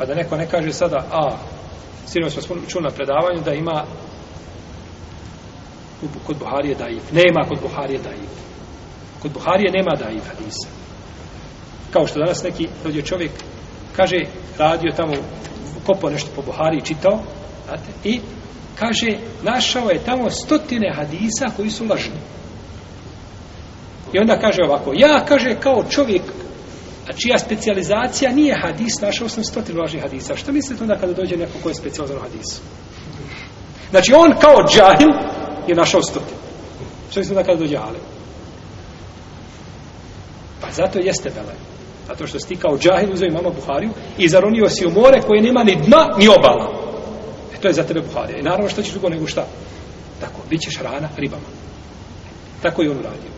Pa da neko ne kaže sada, a, sino smo čuli na predavanju da ima kod Buharije daif. Nema kod Buharije daif. Kod Buharije nema daif hadisa. Kao što danas neki dođe čovjek, kaže, radio tamo, kopao nešto po Buhari i čitao, znate, i kaže, našao je tamo stotine hadisa koji su lažni. I onda kaže ovako, ja, kaže, kao čovjek a čija specializacija nije hadis, našao sam stotinu lažnih hadisa. Što mislite onda kada dođe neko koji je specializan u hadisu? Znači on kao džahil je našao stotinu. Što mislite onda kada dođe alim? Pa zato jeste velaj. Zato što si kao džahil uzeo imama Buhariju i zaronio si u more koje nema ni dna ni obala. E to je za tebe Buharija. I naravno što ćeš drugo nego šta? Tako, bit ćeš rana ribama. Tako je on uradio.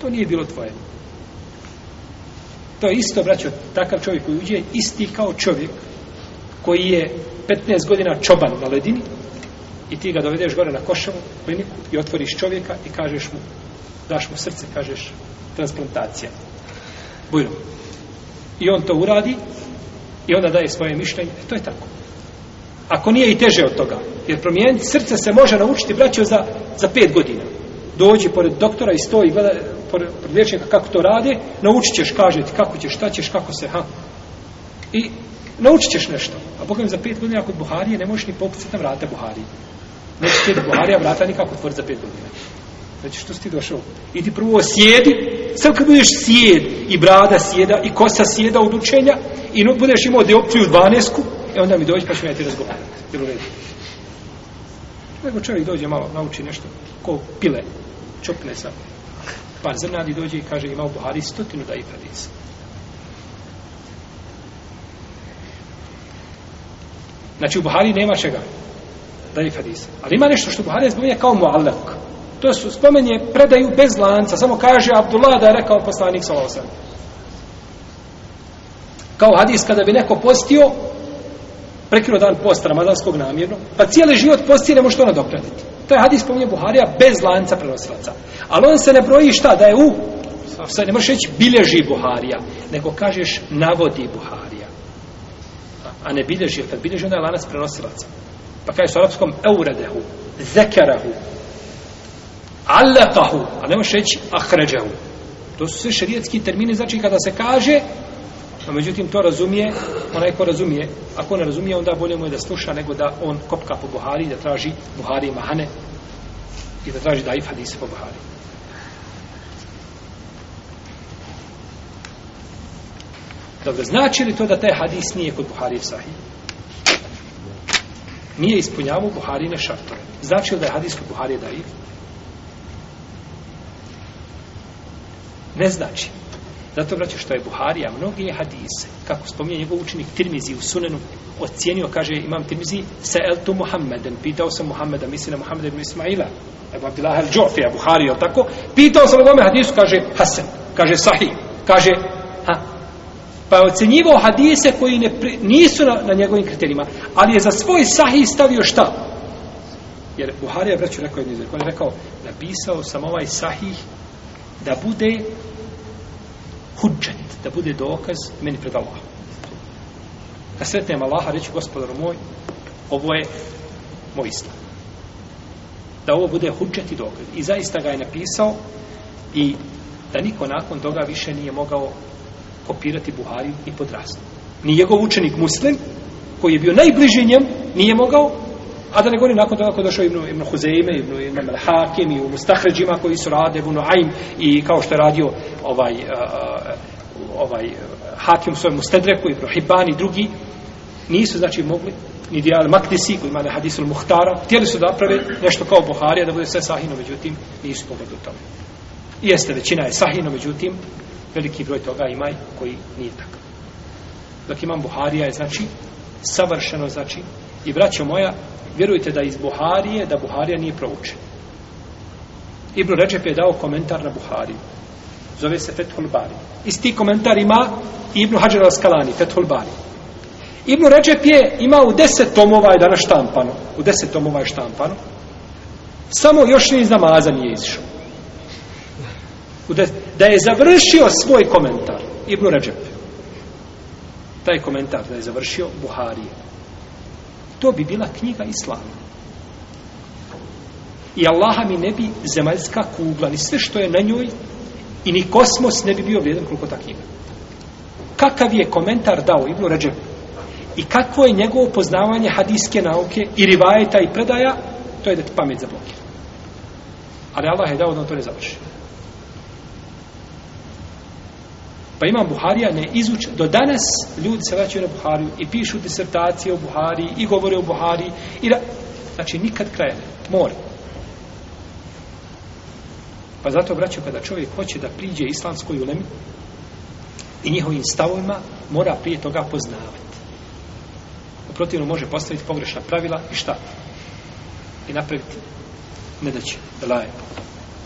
To nije bilo tvoje. To je isto, braćo, takav čovjek koji uđe, isti kao čovjek koji je 15 godina čoban na ledini i ti ga dovedeš gore na košavu, kliniku i otvoriš čovjeka i kažeš mu, daš mu srce, kažeš transplantacija. Bujno. I on to uradi i onda daje svoje mišljenje. E, to je tako. Ako nije i teže od toga, jer promijeniti srce se može naučiti, braćo, za, za pet godina. Dođi pored doktora i stoji, gleda, pored liječnika kako to rade, naučit ćeš, kaže ti kako ćeš, šta ćeš, kako se, ha. I naučit ćeš nešto. A Boga mi za pet godina kod Buharije ne možeš ni pokucati na vrata Buharije. Neće ti da Buharija vrata nikako otvori za pet godina. Znači što si ti došao? Idi prvo sjedi, sad kad budeš sjed i brada sjeda i kosa sjeda od učenja i no, budeš imao dioptriju 12-ku, e onda mi dođi pa ću ja ti razgovarati. Jel u redu? Nego čovjek dođe malo, nauči nešto, ko pile, čopne sa par zrnadi dođe i kaže ima u Buhari stotinu da i hadisa. Znači u Buhari nema čega da i hadisa. Ali ima nešto što Buhari spominje kao muallak. To su spomenje predaju bez lanca. Samo kaže Abdullah da je rekao poslanik sa osam. Kao hadis kada bi neko postio prekino dan post ramadanskog namjerno, pa cijeli život postije ne može to nadoknaditi. To je hadis pomnje Buharija bez lanca prenosilaca. Ali on se ne broji šta, da je u... Sad ne možeš reći bilježi Buharija, nego kažeš navodi Buharija. A ne bilježi, jer kad bilježi, onda je lanac prenosilaca. Pa kažeš u arapskom euredehu, zekerahu, allekahu, a ne možeš reći ahređehu. To su sve šerijetski termini, znači kada se kaže A međutim, to razumije, onaj ko razumije. Ako ne razumije, onda bolje mu je da sluša nego da on kopka po Buhari, da traži Buhari i Mahane i da traži daif hadise po Buhari. Dobro, znači li to da taj hadis nije kod Buhari i Sahih? Nije ispunjavao Buharine šartove. Znači li da je hadis kod Buhari i Daif? Ne znači. Zato braću što je Buharija mnogi hadise, kako spominje njegov učenik Tirmizi u Sunenu, ocjenio, kaže imam Tirmizi, se el tu Muhammeden, pitao sam Muhammeda, misli na Muhammeda ibn Ismaila, Ebu Abdillah el Džofija, Buhari, jel tako? Pitao sam ovome hadisu, kaže Hasan, kaže Sahih, kaže ha, pa je ocenjivao hadise koji ne pri, nisu na, na njegovim kriterijima, ali je za svoj Sahih stavio šta? Jer Buharija, braću, rekao je, rekao, napisao sam ovaj Sahih da bude hudžet, da bude dokaz meni pred Allahom. Kad sretnem Allaha, reći gospodar moj, ovo je moj islam. Da ovo bude hudžet i dokaz. I zaista ga je napisao i da niko nakon toga više nije mogao kopirati Buhariju i podrastu. Ni njegov učenik muslim, koji je bio najbliži njem, nije mogao A da ne govorim nakon toga ko došao Ibnu, Ibnu Huzeime, Ibnu, Ibnu Melhakim i u Mustahređima koji su rade, Ibnu Aim i kao što je radio ovaj, uh, ovaj Hakim u svojem Mustedreku, Ibnu Hibban i drugi, nisu znači mogli ni dijal Makdisi koji ima na hadisu Muhtara, htjeli su da prave nešto kao Buharija da bude sve sahino, međutim nisu pogledu tome. I jeste, većina je sahino, međutim veliki broj toga ima koji nije tako. Dok imam Buharija je znači savršeno znači I braćo moja, vjerujte da iz Buharije, da Buharija nije proučen. Ibn Recep je dao komentar na Buhariju. Zove se Fethul Bari. Isti komentar ima Ibn Hajar Skalani, Fethul Bari. Ibn Recep je ima u deset tomova je danas štampano. U deset tomova je štampano. Samo još ni iz namaza nije izišao. Da je završio svoj komentar, Ibn Recep. Taj komentar da je završio Buharije to bi bila knjiga islama. I Allaha mi ne bi zemaljska kugla, ni sve što je na njoj, i ni kosmos ne bi bio vrijedan koliko ta knjiga. Kakav je komentar dao Ibnu Ređeb? I kakvo je njegovo poznavanje hadijske nauke i rivajeta i predaja? To je da ti pamet zablokira. Ali Allah je dao da on to ne završi. Pa imam Buharija ne izuč do danas ljudi se vraćaju na Buhariju i pišu disertacije o Buhariji i govore o Buhariji i ra... znači nikad kraja ne, mora. Pa zato vraćaju kada čovjek hoće da priđe islamskoj ulemi i njihovim stavovima mora prije toga poznavati. U protivno može postaviti pogrešna pravila i šta? I napraviti ne da će, da laje.